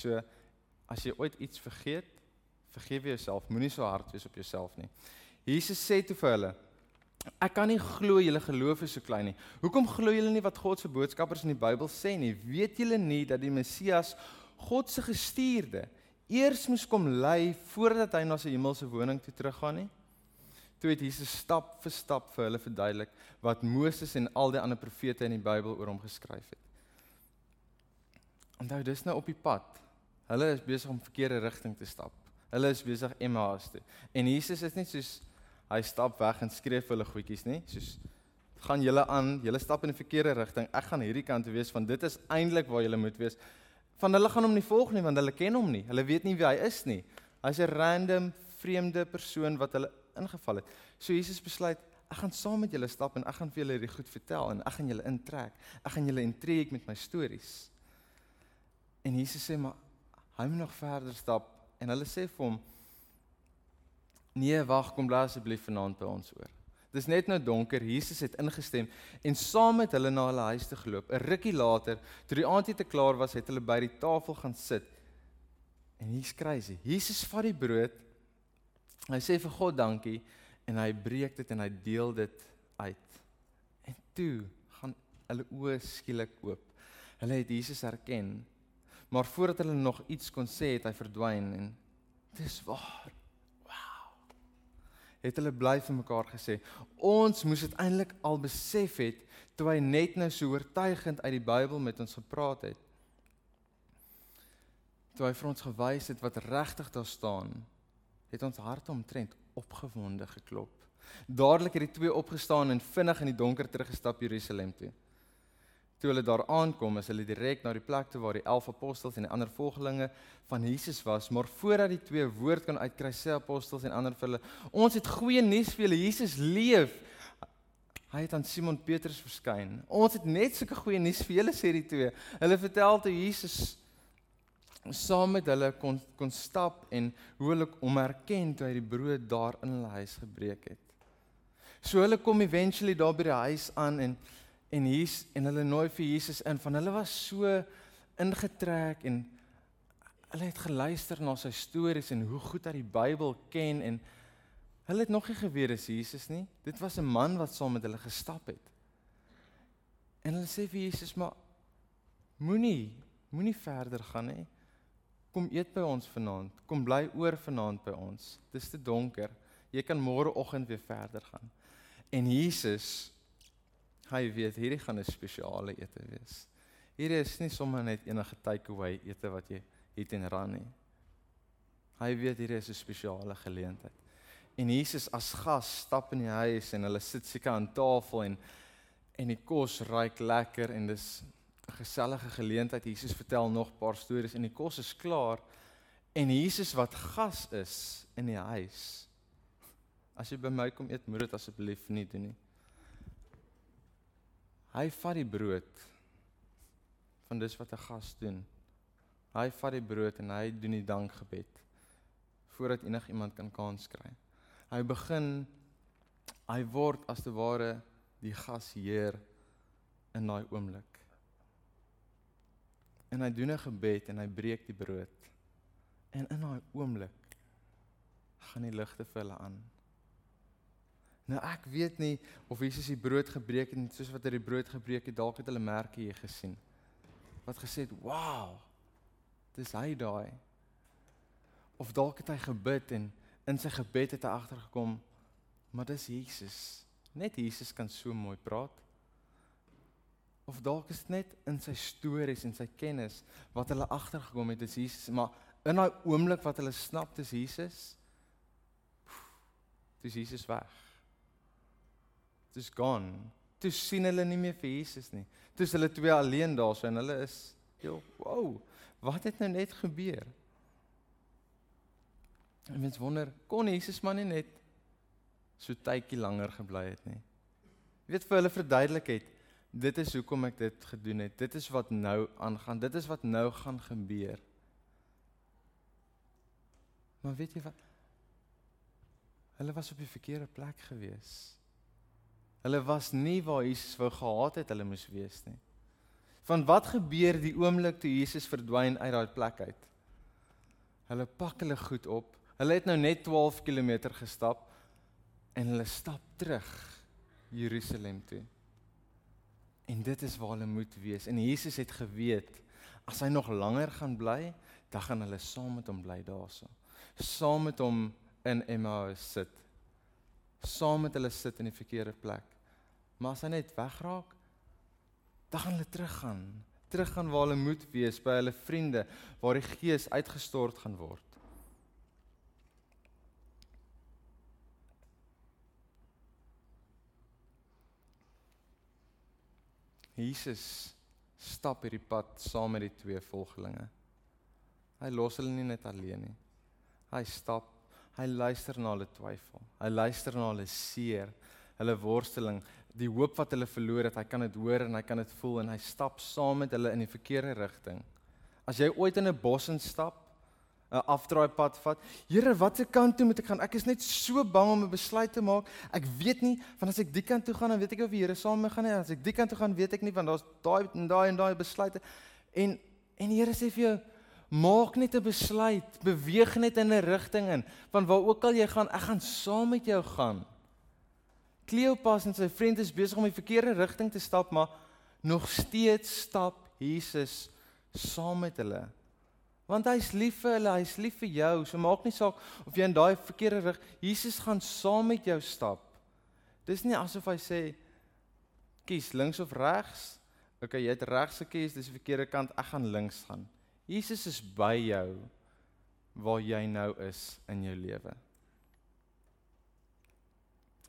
So as jy ooit iets vergeet, vergewe jouself. Moenie so hard wees op jouself nie. Jesus sê toe vir hulle: Ek kan nie glo julle geloof is so klein nie. Hoekom glo julle nie wat God se boodskappers in die Bybel sê nie? Weet julle nie dat die Messias God se gestuurde eers moes kom ly voordat hy na sy hemelse woning toe teruggaan nie? Toe het Jesus stap vir stap vir hulle verduidelik wat Moses en al die ander profete in die Bybel oor hom geskryf het. Onthou, dis nou op die pad. Hulle is besig om verkeerde rigting te stap. Hulle is besig Emmaus toe. En Jesus is nie soos hy stap weg en skree vir hulle goedjies nie, soos gaan julle aan, julle stap in die verkeerde rigting. Ek gaan hierdie kant toe wees van dit is eintlik waar julle moet wees. Van hulle gaan hom nie volg nie want hulle ken hom nie. Hulle weet nie wie hy is nie. Hy's 'n random vreemde persoon wat hulle ingeval het. So Jesus besluit, ek gaan saam met julle stap en ek gaan vir julle hierdie goed vertel en ek gaan julle intrek. Ek gaan julle intrigue met my stories. En Jesus sê maar hy moet nog verder stap en hulle sê vir hom Nee, wag, kom bly asseblief vanaand by ons oor. Dis net nou donker. Jesus het ingestem en saam met hulle na hulle huis te geloop. 'n Rukkie later, toe die aandete klaar was, het hulle by die tafel gaan sit. En hier's crazy. Jesus vat die brood. Hy sê vir God dankie en hy breek dit en hy deel dit uit. En toe gaan hulle oë skielik oop. Hulle het Jesus herken. Maar voordat hulle nog iets kon sê, het hy verdwyn en dis waar het hulle bly vir mekaar gesê. Ons moes dit eintlik al besef het toe hy net nou so oortuigend uit die Bybel met ons gepraat het. Toe hy vir ons gewys het wat regtig daar staan, het ons harte omtrent opgewonde geklop. Dadelik het die twee opgestaan en vinnig in die donker teruggestap Jerusalem toe. Toe hulle daar aankom, is hulle direk na die plek toe waar die 11 apostels en die ander volgelinge van Jesus was, maar voordat die twee woord kon uitkry, sê apostels en ander vir hulle: "Ons het goeie nuus vir julle, Jesus leef." Hy het aan Simon Petrus verskyn. "Ons het net sulke goeie nuus vir julle," sê die twee. Hulle vertel toe Jesus saam met hulle kon kon stap en hoe hulle hom herken toe hy die brood daar in hulle huis gebreek het. So hulle kom eventually daar by die huis aan en en hier's en hulle nooi vir Jesus in van hulle was so ingetrek en hulle het geluister na sy stories en hoe goed hy die Bybel ken en hulle het nog nie geweet dis Jesus nie. Dit was 'n man wat saam met hulle gestap het. En hulle sê vir Jesus maar moenie moenie verder gaan nie. Kom eet by ons vanaand. Kom bly oor vanaand by ons. Dis te donker. Jy kan môreoggend weer verder gaan. En Jesus Hy weet hierdie gaan 'n spesiale ete wees. Hierdie is nie sommer net enige takeaway ete wat jy het en ran nie. Hy weet hierdie is 'n spesiale geleentheid. En Jesus as gas stap in die huis en hulle sit seker aan tafel en en die kos ruik lekker en dis 'n gesellige geleentheid. Jesus vertel nog 'n paar stories en die kos is klaar en Jesus wat gas is in die huis. As jy by my kom eet, moet dit asseblief nie doen nie. Hy vat die brood van dis wat 'n gas doen. Hy vat die brood en hy doen die dankgebed voordat enigiemand kan kans kry. Hy begin hy word as te ware die gasheer in daai oomblik. En hy doen 'n gebed en hy breek die brood. En in daai oomblik gaan die ligte vir hulle aan. Nou ek weet nie of Jesus die brood gebreek het en soos wat hy die brood gebreek het, dalk het hulle merke hier gesien. Wat gesê het, "Wow! Dis hy daai." Of dalk het hy gebid en in sy gebed het hy agtergekom, maar dis Jesus. Net Jesus kan so mooi praat. Of dalk is dit net in sy stories en sy kennis wat hulle agtergekom het dis Jesus, maar in daai oomblik wat hulle snap dis Jesus, dis Jesus weg. Dis gone. Toe sien hulle nie meer vir Jesus nie. Toe is hulle twee alleen daar so en hulle is, "Jo, wow, wat het nou net gebeur?" En mens wonder, kon Jesus maar nie net so tydjie langer gebly het nie. Jy weet vir hulle verduidelik het, dit is hoekom ek dit gedoen het. Dit is wat nou aangaan. Dit is wat nou gaan gebeur. Maar weet jy wat? Hulle was op die verkeerde plek geweest. Hulle was nie waar Jesus wou gehad het hulle moes wees nie. Van wat gebeur die oomblik toe Jesus verdwyn uit daai plek uit? Hulle pak hulle goed op. Hulle het nou net 12 km gestap en hulle stap terug Jerusalem toe. En dit is waar hulle moet wees. En Jesus het geweet as hy nog langer gaan bly, dan gaan hulle saam met hom bly daarso. Saam met hom in Emmaus sit. Saam met hulle sit in die verkeerde plek. Maar as hy net wegraak, dan gaan hulle teruggaan. Teruggaan waar hulle moet wees by hulle vriende waar die Gees uitgestort gaan word. Jesus stap hierdie pad saam met die twee volgelinge. Hy los hulle nie net alleen nie. Hy stap, hy luister na hulle twyfel. Hy luister na hulle seer, hulle worsteling, die hoop wat hulle verloor het. Hy kan dit hoor en hy kan dit voel en hy stap saam met hulle in die verkeerde rigting. As jy ooit in 'n bos instap, 'n afdraai pad vat. Here, watter kant toe moet ek gaan? Ek is net so bang om 'n besluit te maak. Ek weet nie van as ek die kant toe gaan, dan weet ek of die Here saam met my gaan nie. As ek die kant toe gaan, weet ek nie want daar's daai en daai en daai besluite. En en die Here sê vir jou, maak net 'n besluit, beweeg net in 'n rigting in. Van waar ook al jy gaan, ek gaan saam met jou gaan. Kleopas en sy vriend is besig om die verkeerde rigting te stap, maar nog steeds stap Jesus saam met hulle want hy's lief vir hulle, hy's lief vir jou. So maak nie saak of jy in daai verkeerde rig, Jesus gaan saam met jou stap. Dis nie asof hy sê kies links of regs. Okay, jy het regs gekies, dis die verkeerde kant, ek gaan links gaan. Jesus is by jou waar jy nou is in jou lewe.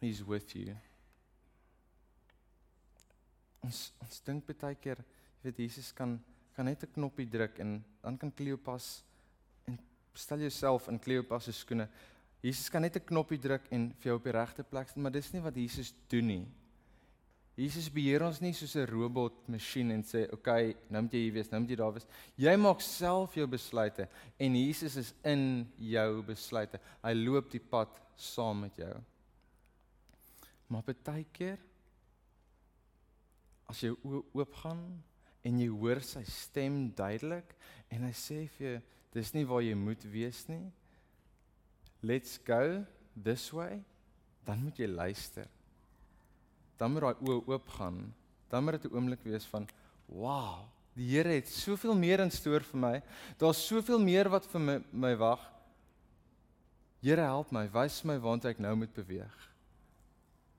He's with you. Ons ons dink baie keer, jy weet Jesus kan kan net 'n knoppie druk en dan kan Kleopas en stel jouself in Kleopas se skoene. Jesus kan net 'n knoppie druk en vir jou op die regte plek sit, maar dis nie wat Jesus doen nie. Jesus beheer ons nie soos 'n robot masjien en sê, "Oké, okay, nou moet jy hier wees, nou moet jy daar wees." Jy maak self jou besluite en Jesus is in jou besluite. Hy loop die pad saam met jou. Maar baie keer as jy oop gaan en jy hoor sy stem duidelik en hy sê vir jou dis nie waar jy moet wees nie. Let's go this way. Dan moet jy luister. Dan moet daai oë oop gaan. Dan moet dit 'n oomblik wees van wow, die Here het soveel meer in stoor vir my. Daar's soveel meer wat vir my, my wag. Here help my, wys my waant ek nou moet beweeg.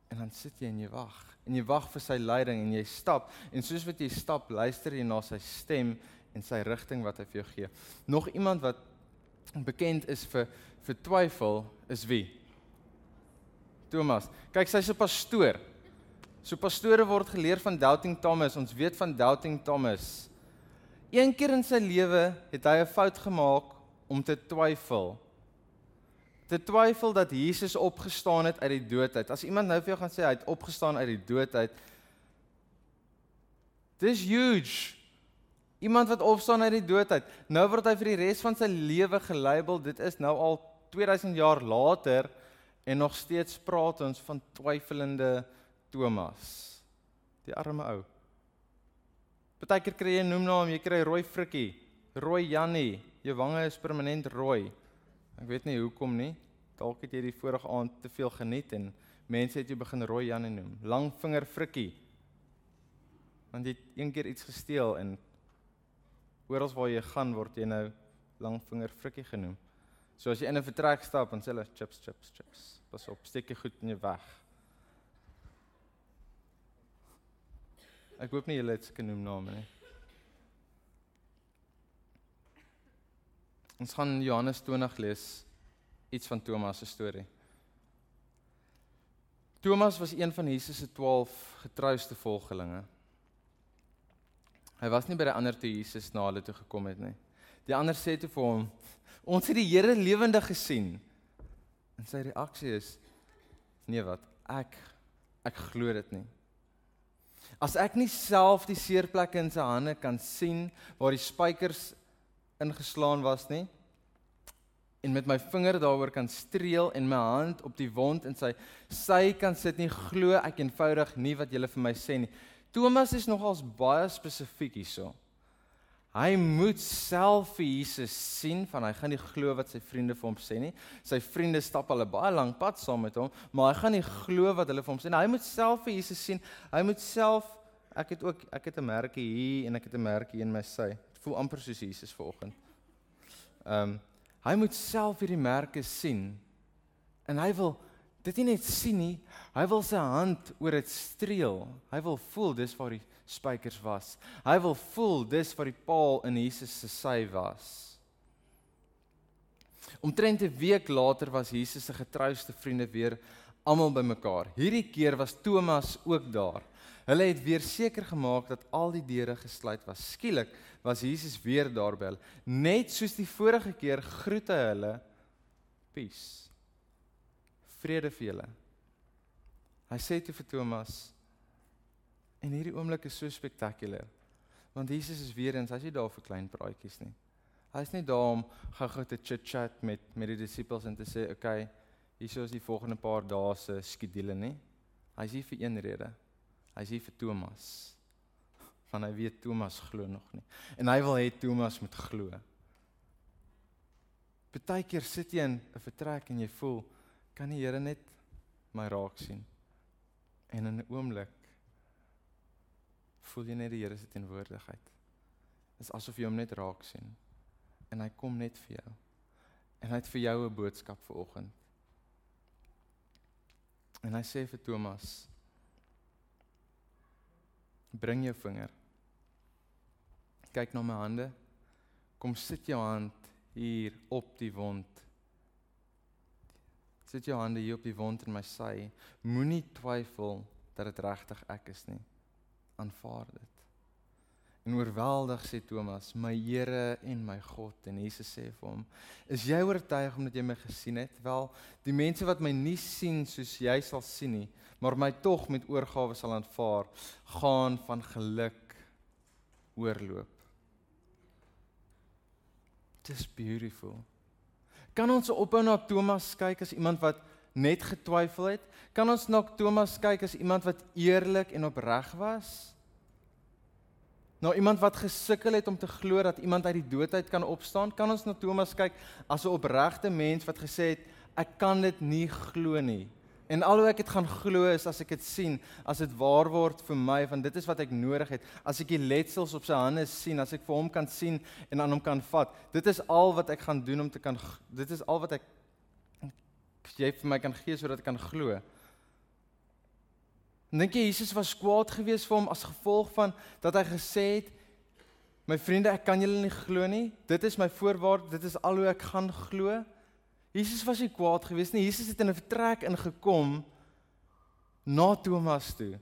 En dan sit jy en jy wag en jy wag vir sy leiding en jy stap en soos wat jy stap, luister jy na sy stem en sy rigting wat hy vir jou gee. Nog iemand wat bekend is vir vir twyfel is wie? Thomas. Kyk, sy's 'n pastoor. So pastore word geleer van Doubting Thomas. Ons weet van Doubting Thomas. Een keer in sy lewe het hy 'n fout gemaak om te twyfel te twyfel dat Jesus opgestaan het uit die dood uit. As iemand nou vir jou gaan sê hy het opgestaan uit die dood uit. Dis huge. Iemand wat opstaan uit die dood uit. Nou word hy vir die res van sy lewe gelabel. Dit is nou al 2000 jaar later en nog steeds praat ons van twyfelende Thomas. Die arme ou. Partykeer kry jy 'n noemnaam, jy kry rooi frikkie, rooi Jannie, jou wange is permanent rooi. Ek weet nie hoekom nie. Dalk het jy die vorige aand te veel geniet en mense het jou begin rooi Jan noem. Langvinger frikkie. Want jy het een keer iets gesteel en oral waar jy gaan word jy nou langvinger frikkie genoem. So as jy in 'n vertrek stap en sê hulle chips chips chips. Pas op, steek jy goed in jou weg. Ek hoop nie jy het seker noem name nie. Ons gaan Johannes 20 lees iets van Thomas se storie. Thomas was een van Jesus se 12 getrouste volgelinge. Hy was nie by die ander toe Jesus na hulle toe gekom het nie. Die ander sê toe vir hom: "Ons het die Here lewendig gesien." En sy reaksie is: "Nee wat? Ek ek glo dit nie." As ek nie self die seerplekke in sy hande kan sien waar die spykers ingeslaan was nie en met my vinger daaroor kan streel en my hand op die wond in sy sy kan sit nie glo ek eenvoudig nie wat julle vir my sê nie Thomas is nogals baie spesifiek hierso. Hy moet self vir Jesus sien van hy gaan nie glo wat sy vriende vir hom sê nie. Sy vriende stap al 'n baie lank pad saam met hom, maar hy gaan nie glo wat hulle vir hom sê nie. Hy moet self vir Jesus sien. Hy moet self ek het ook ek het 'n merkie hier en ek het 'n merkie in my sy. Dit voel amper soos Jesus vanoggend. Ehm um, hy moet self hierdie merke sien. En hy wil dit nie net sien nie, hy wil sy hand oor dit streel. Hy wil voel dis waar die spykers was. Hy wil voel dis wat die paal in Jesus se sy was. Omtrent 'n week later was Jesus se getrouste vriende weer almal bymekaar. Hierdie keer was Thomas ook daar. Hulle het weer seker gemaak dat al die deure gesluit was. Skielik was Jesus weer daar by hulle. Net soos die vorige keer groet hy hulle: "Peace. Vrede vir julle." Hy sê toe vir Thomas: En hierdie oomblik is so spektakulêr. Want Jesus is weer eens, hy's nie daar vir klein praatjies nie. Hy's nie daar om gou-gou te chit-chat met met die disippels en te sê, "Oké, okay, hier is die volgende paar dae se skedule nie." Hy's hier vir een rede. Hy's hier vir Thomas. Van hy weet Thomas glo nog nie. En hy wil hê Thomas moet glo. Partykeer sit jy in 'n vertrek en jy voel, kan die Here net my raak sien? En in 'n oomblik voel jy net die Here se teenwoordigheid. Dit is asof jy hom net raak sien. En hy kom net vir jou. En hy het vir jou 'n boodskap vir oggend. En hy sê vir Thomas: Bring jou vinger. Kyk na my hande. Kom sit jou hand hier op die wond. Sit jou hande hier op die wond in my sy. Moenie twyfel dat dit regtig ek is nie aanvaar dit. En oorweldig sê Thomas, my Here en my God en Jesus sê vir hom, is jy oortuig omdat jy my gesien het? Wel, die mense wat my nie sien soos jy sal sien nie, maar my tog met oorgawe sal aanvaar, gaan van geluk oorloop. Dis beautiful. Kan ons ophou na Thomas kyk as iemand wat net getwyfel het? Kan ons na Thomas kyk as iemand wat eerlik en opreg was? na iemand wat gesukkel het om te glo dat iemand uit die dood uit kan opstaan, kan ons na Thomas kyk as 'n opregte mens wat gesê het ek kan dit nie glo nie. En alhoewel ek dit gaan glo is as ek dit sien, as dit waar word vir my van dit is wat ek nodig het, as ek die letsels op sy hande sien, as ek vir hom kan sien en aan hom kan vat. Dit is al wat ek gaan doen om te kan dit is al wat ek jy vir my kan gee sodat ek kan glo. Dink jy Jesus was kwaad geweest vir hom as gevolg van dat hy gesê het My vriende, ek kan julle nie glo nie. Dit is my voorwaarde, dit is al hoe ek gaan glo. Jesus was nie kwaad geweest nie. Jesus het in 'n vertrek ingekom na Thomas toe.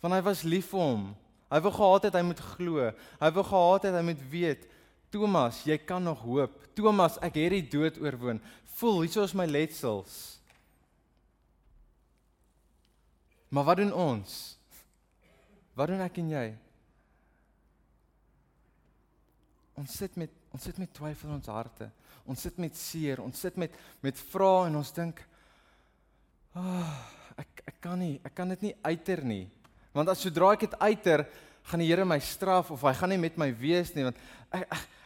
Want hy was lief vir hom. Hy wou gehad het hy moet glo. Hy wou gehad het hy moet weet Thomas, jy kan nog hoop. Thomas, ek het die dood oorwin. Voel, hier is my letsels. Maar wat doen ons? Wat doen ek en jy? Ons sit met ons sit met twyfel in ons harte. Ons sit met seer, ons sit met met vrae en ons dink ag oh, ek ek kan nie, ek kan dit nie uiter nie. Want as sodra ek dit uiter, gaan die Here my straf of hy gaan nie met my wees nie want ek, ek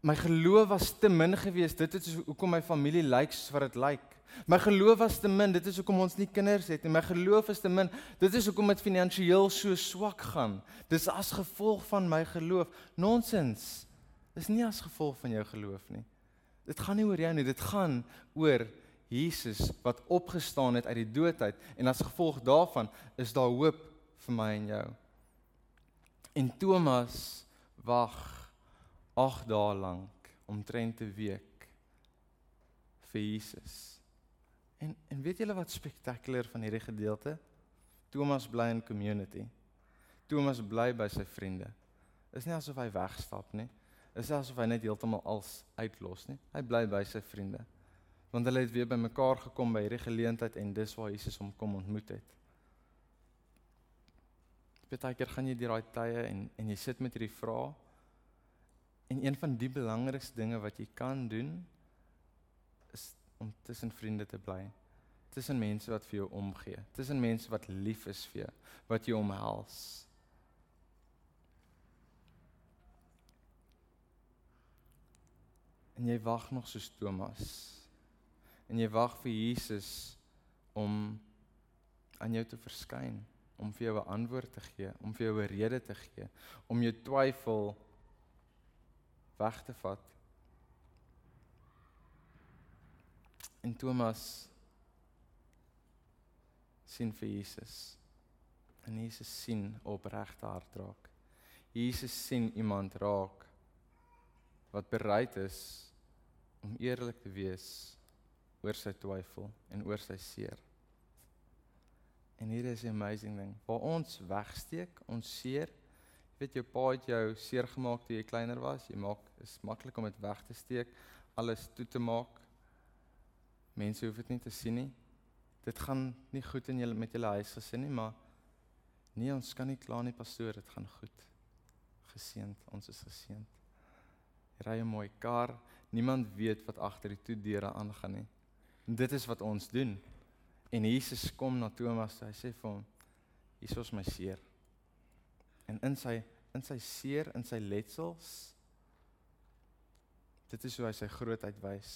my geloof was te min geweest. Dit is hoekom my familie lyk soos wat dit lyk. My geloof was te min. Dit is hoekom ons nie kinders het nie. My geloof is te min. Dit is hoekom dit finansiëel so swak gaan. Dis as gevolg van my geloof. Nonsens. Dis nie as gevolg van jou geloof nie. Dit gaan nie oor jou nie. Dit gaan oor Jesus wat opgestaan het uit die dood uit en as gevolg daarvan is daar hoop vir my en jou. En Thomas wag 8 dae lank omtrent 'n week vir Jesus. En en weet julle wat spektakulêr van hierdie gedeelte? Thomas bly in community. Thomas bly by sy vriende. Is nie asof hy wegstap nie. Is asof hy net heeltemal als uitlos nie. Hy bly by sy vriende. Want hulle het weer bymekaar gekom by hierdie geleentheid en dis waar Jesus hom kom ontmoet het. Baie keer gaan jy deur daai tye en en jy sit met hierdie vrae. En een van die belangrikste dinge wat jy kan doen is om tussen vriende te bly. tussen mense wat vir jou omgee, tussen mense wat lief is vir jou, wat jou omhels. En jy wag nog soos Thomas. En jy wag vir Jesus om aan jou te verskyn, om vir jou 'n antwoord te gee, om vir jou 'n rede te gee, om jou twyfel weg te vat. En Thomas sien vir Jesus. En Jesus sien opregte hart raak. Jesus sien iemand raak wat bereid is om eerlik te wees oor sy twyfel en oor sy seer. En hier is 'n amazing ding. Waar ons wegsteek, ons seer, weet jou pa het jou seer gemaak toe jy kleiner was, jy maak is maklik om dit weg te steek, alles toe te maak. Mense hoef dit nie te sien nie. Dit gaan nie goed in julle met julle huis gesin nie, maar nee, ons kan nie kla nie, pastoor, dit gaan goed. Geseend, ons is geseend. Ry 'n mooi kar. Niemand weet wat agter die toedeure aangaan nie. En dit is wat ons doen. En Jesus kom na Thomas, hy sê vir hom: "Hier is my seer." En in sy in sy seer, in sy letsels, dit is hoe hy sy grootheid wys.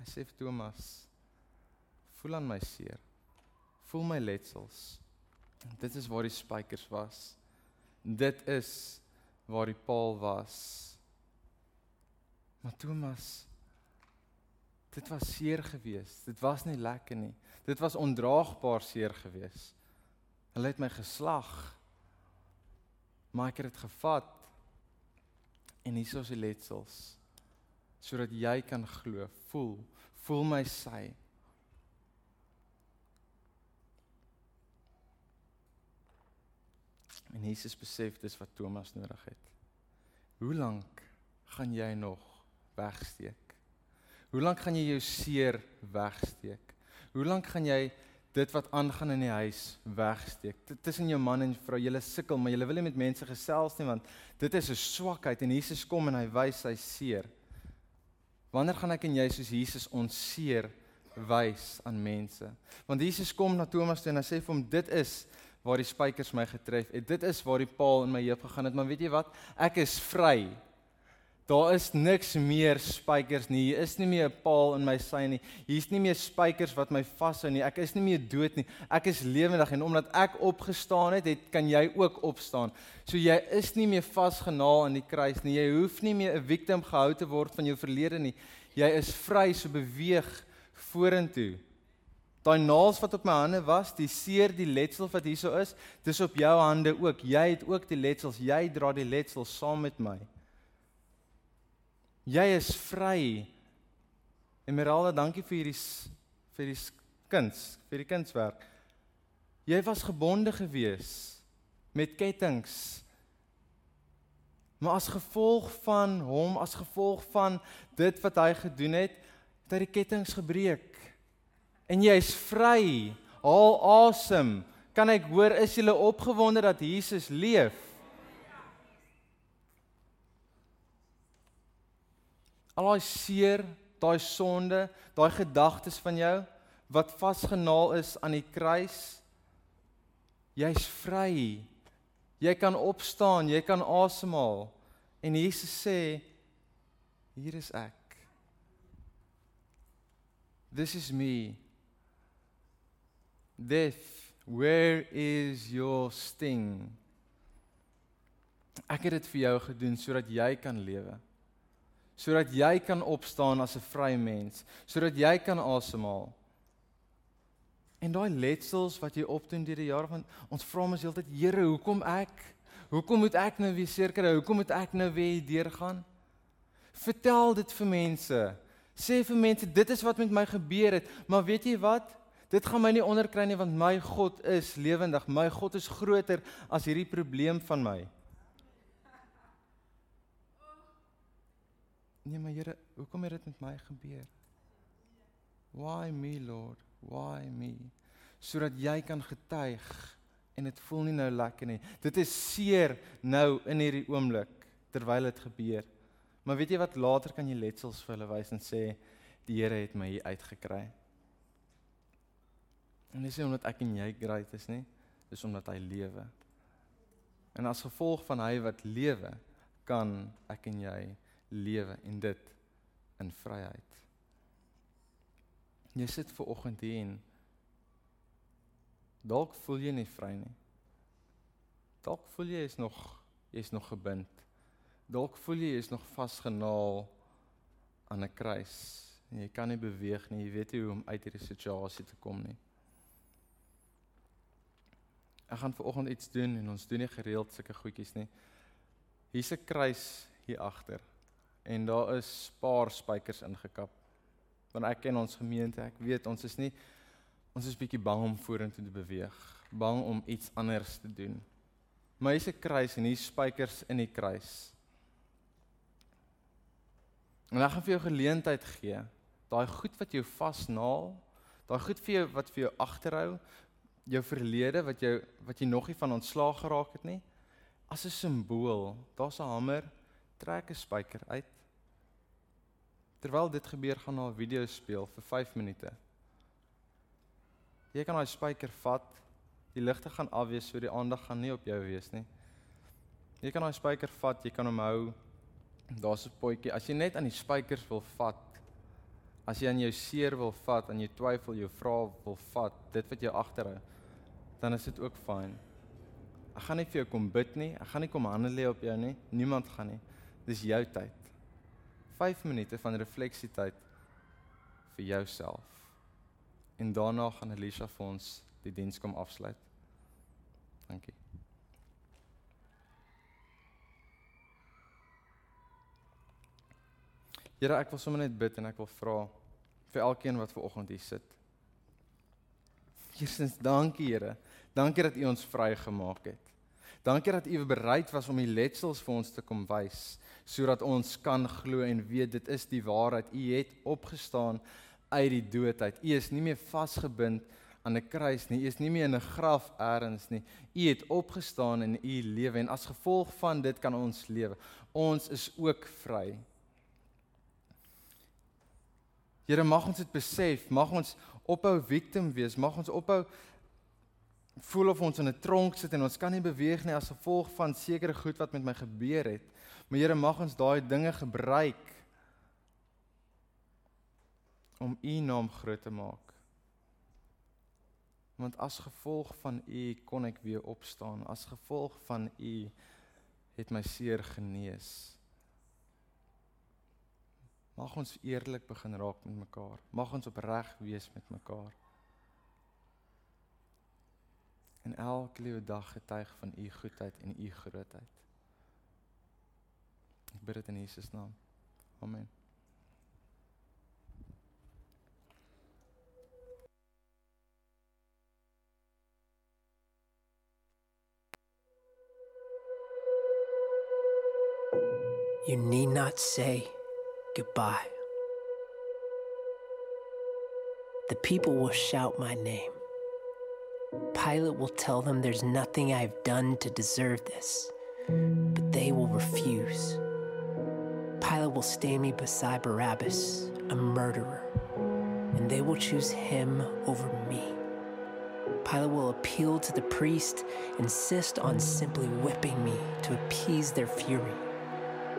Hy sê vir Thomas: "Voel aan my seer. Voel my letsels." En dit is waar die spykers was. Dit is waar die paal was. Maar Thomas Dit was seer geweest. Dit was nie lekker nie. Dit was ondraagbaar seer geweest. Hulle het my geslag. Maar ek het dit gevat. En hier is die letsels sodat jy kan glo, voel, voel my sy. En Jesus besef dis wat Thomas nodig het. Hoe lank gaan jy nog wegsteek? Hoe lank gaan jy jou seer wegsteek? Hoe lank gaan jy dit wat aangaan in die huis wegsteek? Tussen jou man en vrou, julle sukkel, maar julle wil nie met mense gesels nie want dit is 'n swakheid en Jesus kom en hy wys sy seer. Wanneer gaan ek en jy soos Jesus ons seer wys aan mense? Want Jesus kom na Thomas toe en hy sê vir hom dit is waar die spykers my getref het. Dit is waar die paal in my heup gegaan het, maar weet jy wat? Ek is vry. Daar is niks meer spykers nie. Hier is nie meer 'n paal in my sy nie. Hier's nie meer spykers wat my vashou nie. Ek is nie meer dood nie. Ek is lewendig en omdat ek opgestaan het, het kan jy ook opstaan. So jy is nie meer vasgenaal aan die kruis nie. Jy hoef nie meer 'n victim gehou te word van jou verlede nie. Jy is vry, so beweeg vorentoe. Daai naels wat op my hande was, die seer, die letsel wat hierso is, dis op jou hande ook. Jy het ook die letsels. Jy dra die letsels saam met my. Jy is vry. Emeralda, dankie vir hierdie vir die kuns, vir die kunswerk. Jy was gebonde gewees met kettinge. Maar as gevolg van hom, as gevolg van dit wat hy gedoen het, het hy die kettinge gebreek. En jy's vry. Haal asem. Kan ek hoor is jy opgewonde dat Jesus leef? Al daai seer, daai sonde, daai gedagtes van jou wat vasgenaal is aan die kruis. Jy's vry. Jy kan opstaan, jy kan asemhaal. En Jesus sê hier is ek. This is me. Death, where is your sting? Ek het dit vir jou gedoen sodat jy kan lewe sodat jy kan opstaan as 'n vrye mens, sodat jy kan asemhaal. En daai letsels wat jy opdoen deur die jare van ons vra ons heeltyd Here, hoekom ek? Hoekom moet ek nou weer seker hou? Hoekom moet ek nou weer deurgaan? Vertel dit vir mense. Sê vir mense dit is wat met my gebeur het, maar weet jy wat? Dit gaan my nie onderkry nie want my God is lewendig. My God is groter as hierdie probleem van my. Nee, maar Here, hoekom het dit met my gebeur? Why me, Lord? Why me? Sodat jy kan getuig en dit voel nie nou lekker nie. Dit is seer nou in hierdie oomblik terwyl dit gebeur. Maar weet jy wat later kan jy letsels vir hulle wys en sê die Here het my hier uitgekry. En dis nie omdat ek en jy great is nie, dis omdat hy lewe. En as gevolg van hy wat lewe, kan ek en jy lewe en dit in vryheid. Jy sit ver oggend hier en dalk voel jy nie vry nie. Dalk voel jy is nog jy's nog gebind. Dalk voel jy is nog vasgenaal aan 'n kruis en jy kan nie beweeg nie. Jy weet nie hoe om uit hierdie situasie te kom nie. Ek gaan ver oggend iets doen en ons doen nie gereeld sulke goedjies nie. Hier's 'n kruis hier agter en daar is paar spykers ingekap. Want ek ken ons gemeente, ek weet ons is nie ons is bietjie bang om vorentoe te beweeg, bang om iets anders te doen. Maar hier's 'n kruis en hier's spykers in die kruis. En ek gaan vir jou geleentheid gee, daai goed wat jou vasnaal, daai goed vir jou wat vir jou agterhou, jou verlede wat jou wat jy nog nie van ontslaag geraak het nie, as 'n simbool, daar's 'n hamer, trek 'n spyker uit. Terwyl dit gebeur, gaan na 'n video speel vir 5 minute. Jy kan daai spyker vat, die ligte gaan afwees, so die aandag gaan nie op jou wees nie. Jy kan daai spyker vat, jy kan hom hou. Daar's 'n potjie. As jy net aan die spykers wil vat, as jy aan jou seer wil vat, aan jou twyfel, jou vrae wil vat, dit wat jou agterhou, dan is dit ook fyn. Ek gaan nie vir jou kom bid nie. Ek gaan nie kom hande lê op jou nie. Niemand gaan nie. Dis jou tyd. 5 minute van refleksietyd vir jouself. En daarna gaan Elisha vir ons die diens kom afsluit. Dankie. Here, ek wil sommer net bid en ek wil vra vir elkeen wat ver oggend hier sit. Eerstens dankie Here. Dankie dat U ons vrygemaak het. Dankie dat U bereid was om die letsels vir ons te kom wys sodat ons kan glo en weet dit is die waarheid. U het opgestaan uit die dood uit. U is nie meer vasgebind aan 'n kruis nie. U is nie meer in 'n graf elders nie. U het opgestaan in U lewe en as gevolg van dit kan ons lewe. Ons is ook vry. Here mag ons dit besef, mag ons ophou victim wees, mag ons ophou voel of ons in 'n tronk sit en ons kan nie beweeg nie as gevolg van sekere goed wat met my gebeur het. Maar Here mag ons daai dinge gebruik om U naam groot te maak. Want as gevolg van U kon ek weer opstaan. As gevolg van U het my seer genees. Mag ons eerlik begin raak met mekaar. Mag ons opreg wees met mekaar. En elke liewe dag getuig van u goedheid en u grootheid. Ek bid dit in Jesus naam. Amen. You need not say goodbye. The people will shout my name. Pilate will tell them there's nothing I've done to deserve this, but they will refuse. Pilate will stand me beside Barabbas, a murderer, and they will choose him over me. Pilate will appeal to the priest, insist on simply whipping me to appease their fury,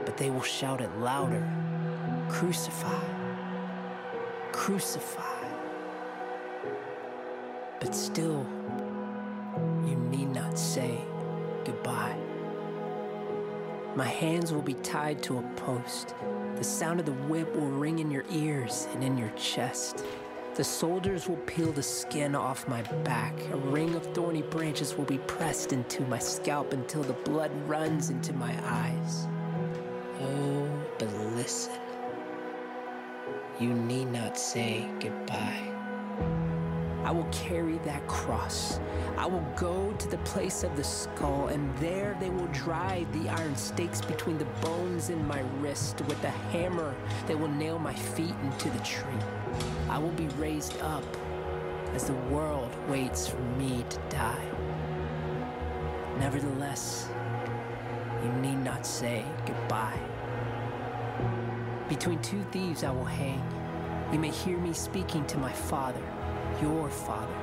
but they will shout it louder Crucify! Crucify! But still, you need not say goodbye. My hands will be tied to a post. The sound of the whip will ring in your ears and in your chest. The soldiers will peel the skin off my back. A ring of thorny branches will be pressed into my scalp until the blood runs into my eyes. Oh, but listen. You need not say goodbye. I will carry that cross. I will go to the place of the skull, and there they will drive the iron stakes between the bones in my wrist. With a hammer, they will nail my feet into the tree. I will be raised up as the world waits for me to die. Nevertheless, you need not say goodbye. Between two thieves I will hang. You may hear me speaking to my Father, your Father.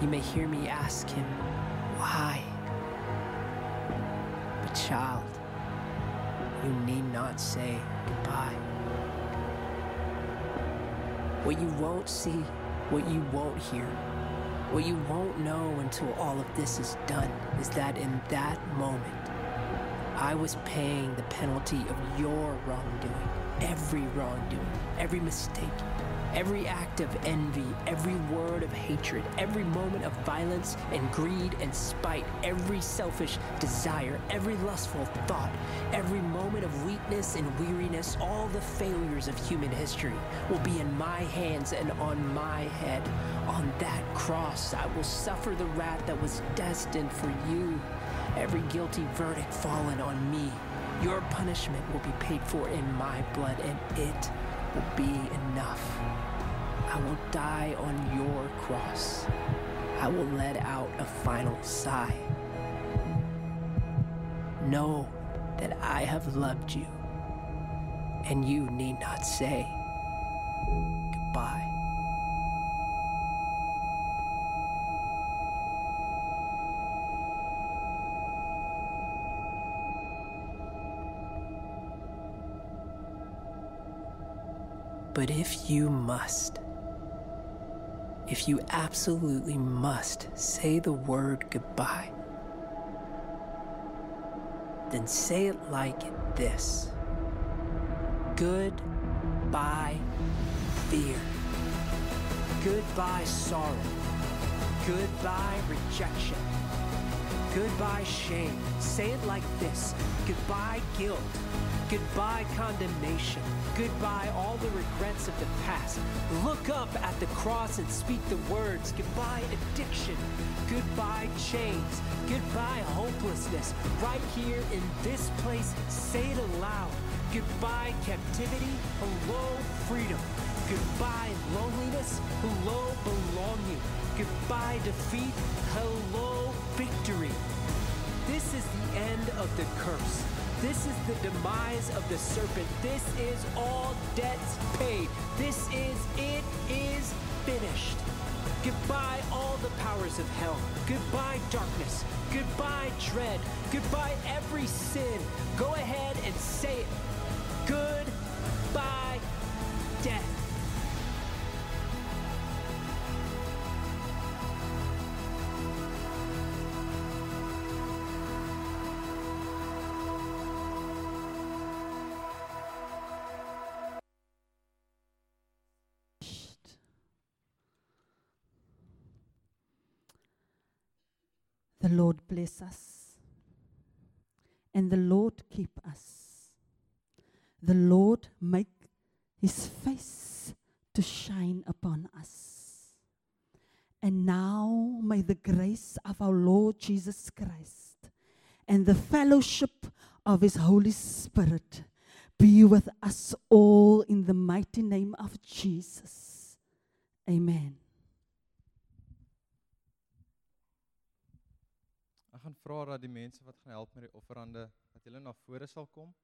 You may hear me ask him, Why? But, child, you need not say goodbye. What you won't see, what you won't hear, what you won't know until all of this is done is that in that moment, I was paying the penalty of your wrongdoing, every wrongdoing, every mistake, every act of envy, every word of hatred, every moment of violence and greed and spite, every selfish desire, every lustful thought, every moment of weakness and weariness, all the failures of human history will be in my hands and on my head. On that cross, I will suffer the wrath that was destined for you. Every guilty verdict fallen on me. Your punishment will be paid for in my blood, and it will be enough. I will die on your cross. I will let out a final sigh. Know that I have loved you, and you need not say goodbye. But if you must, if you absolutely must say the word goodbye, then say it like this Goodbye, fear. Goodbye, sorrow. Goodbye, rejection. Goodbye, shame. Say it like this Goodbye, guilt. Goodbye, condemnation. Goodbye, all the regrets of the past. Look up at the cross and speak the words. Goodbye, addiction. Goodbye, chains. Goodbye, hopelessness. Right here in this place, say it aloud. Goodbye, captivity. Hello, freedom. Goodbye, loneliness. Hello, belonging. Goodbye, defeat. Hello, victory. This is the end of the curse. This is the demise of the serpent. This is all debts paid. This is, it is finished. Goodbye, all the powers of hell. Goodbye, darkness. Goodbye, dread. Goodbye, every sin. Go ahead and say it. Goodbye, The Lord bless us. And the Lord keep us. The Lord make his face to shine upon us. And now may the grace of our Lord Jesus Christ and the fellowship of his Holy Spirit be with us all in the mighty name of Jesus. Amen. Gaan vra dat die mense wat gaan help met die offerande dat hulle na vore sal kom.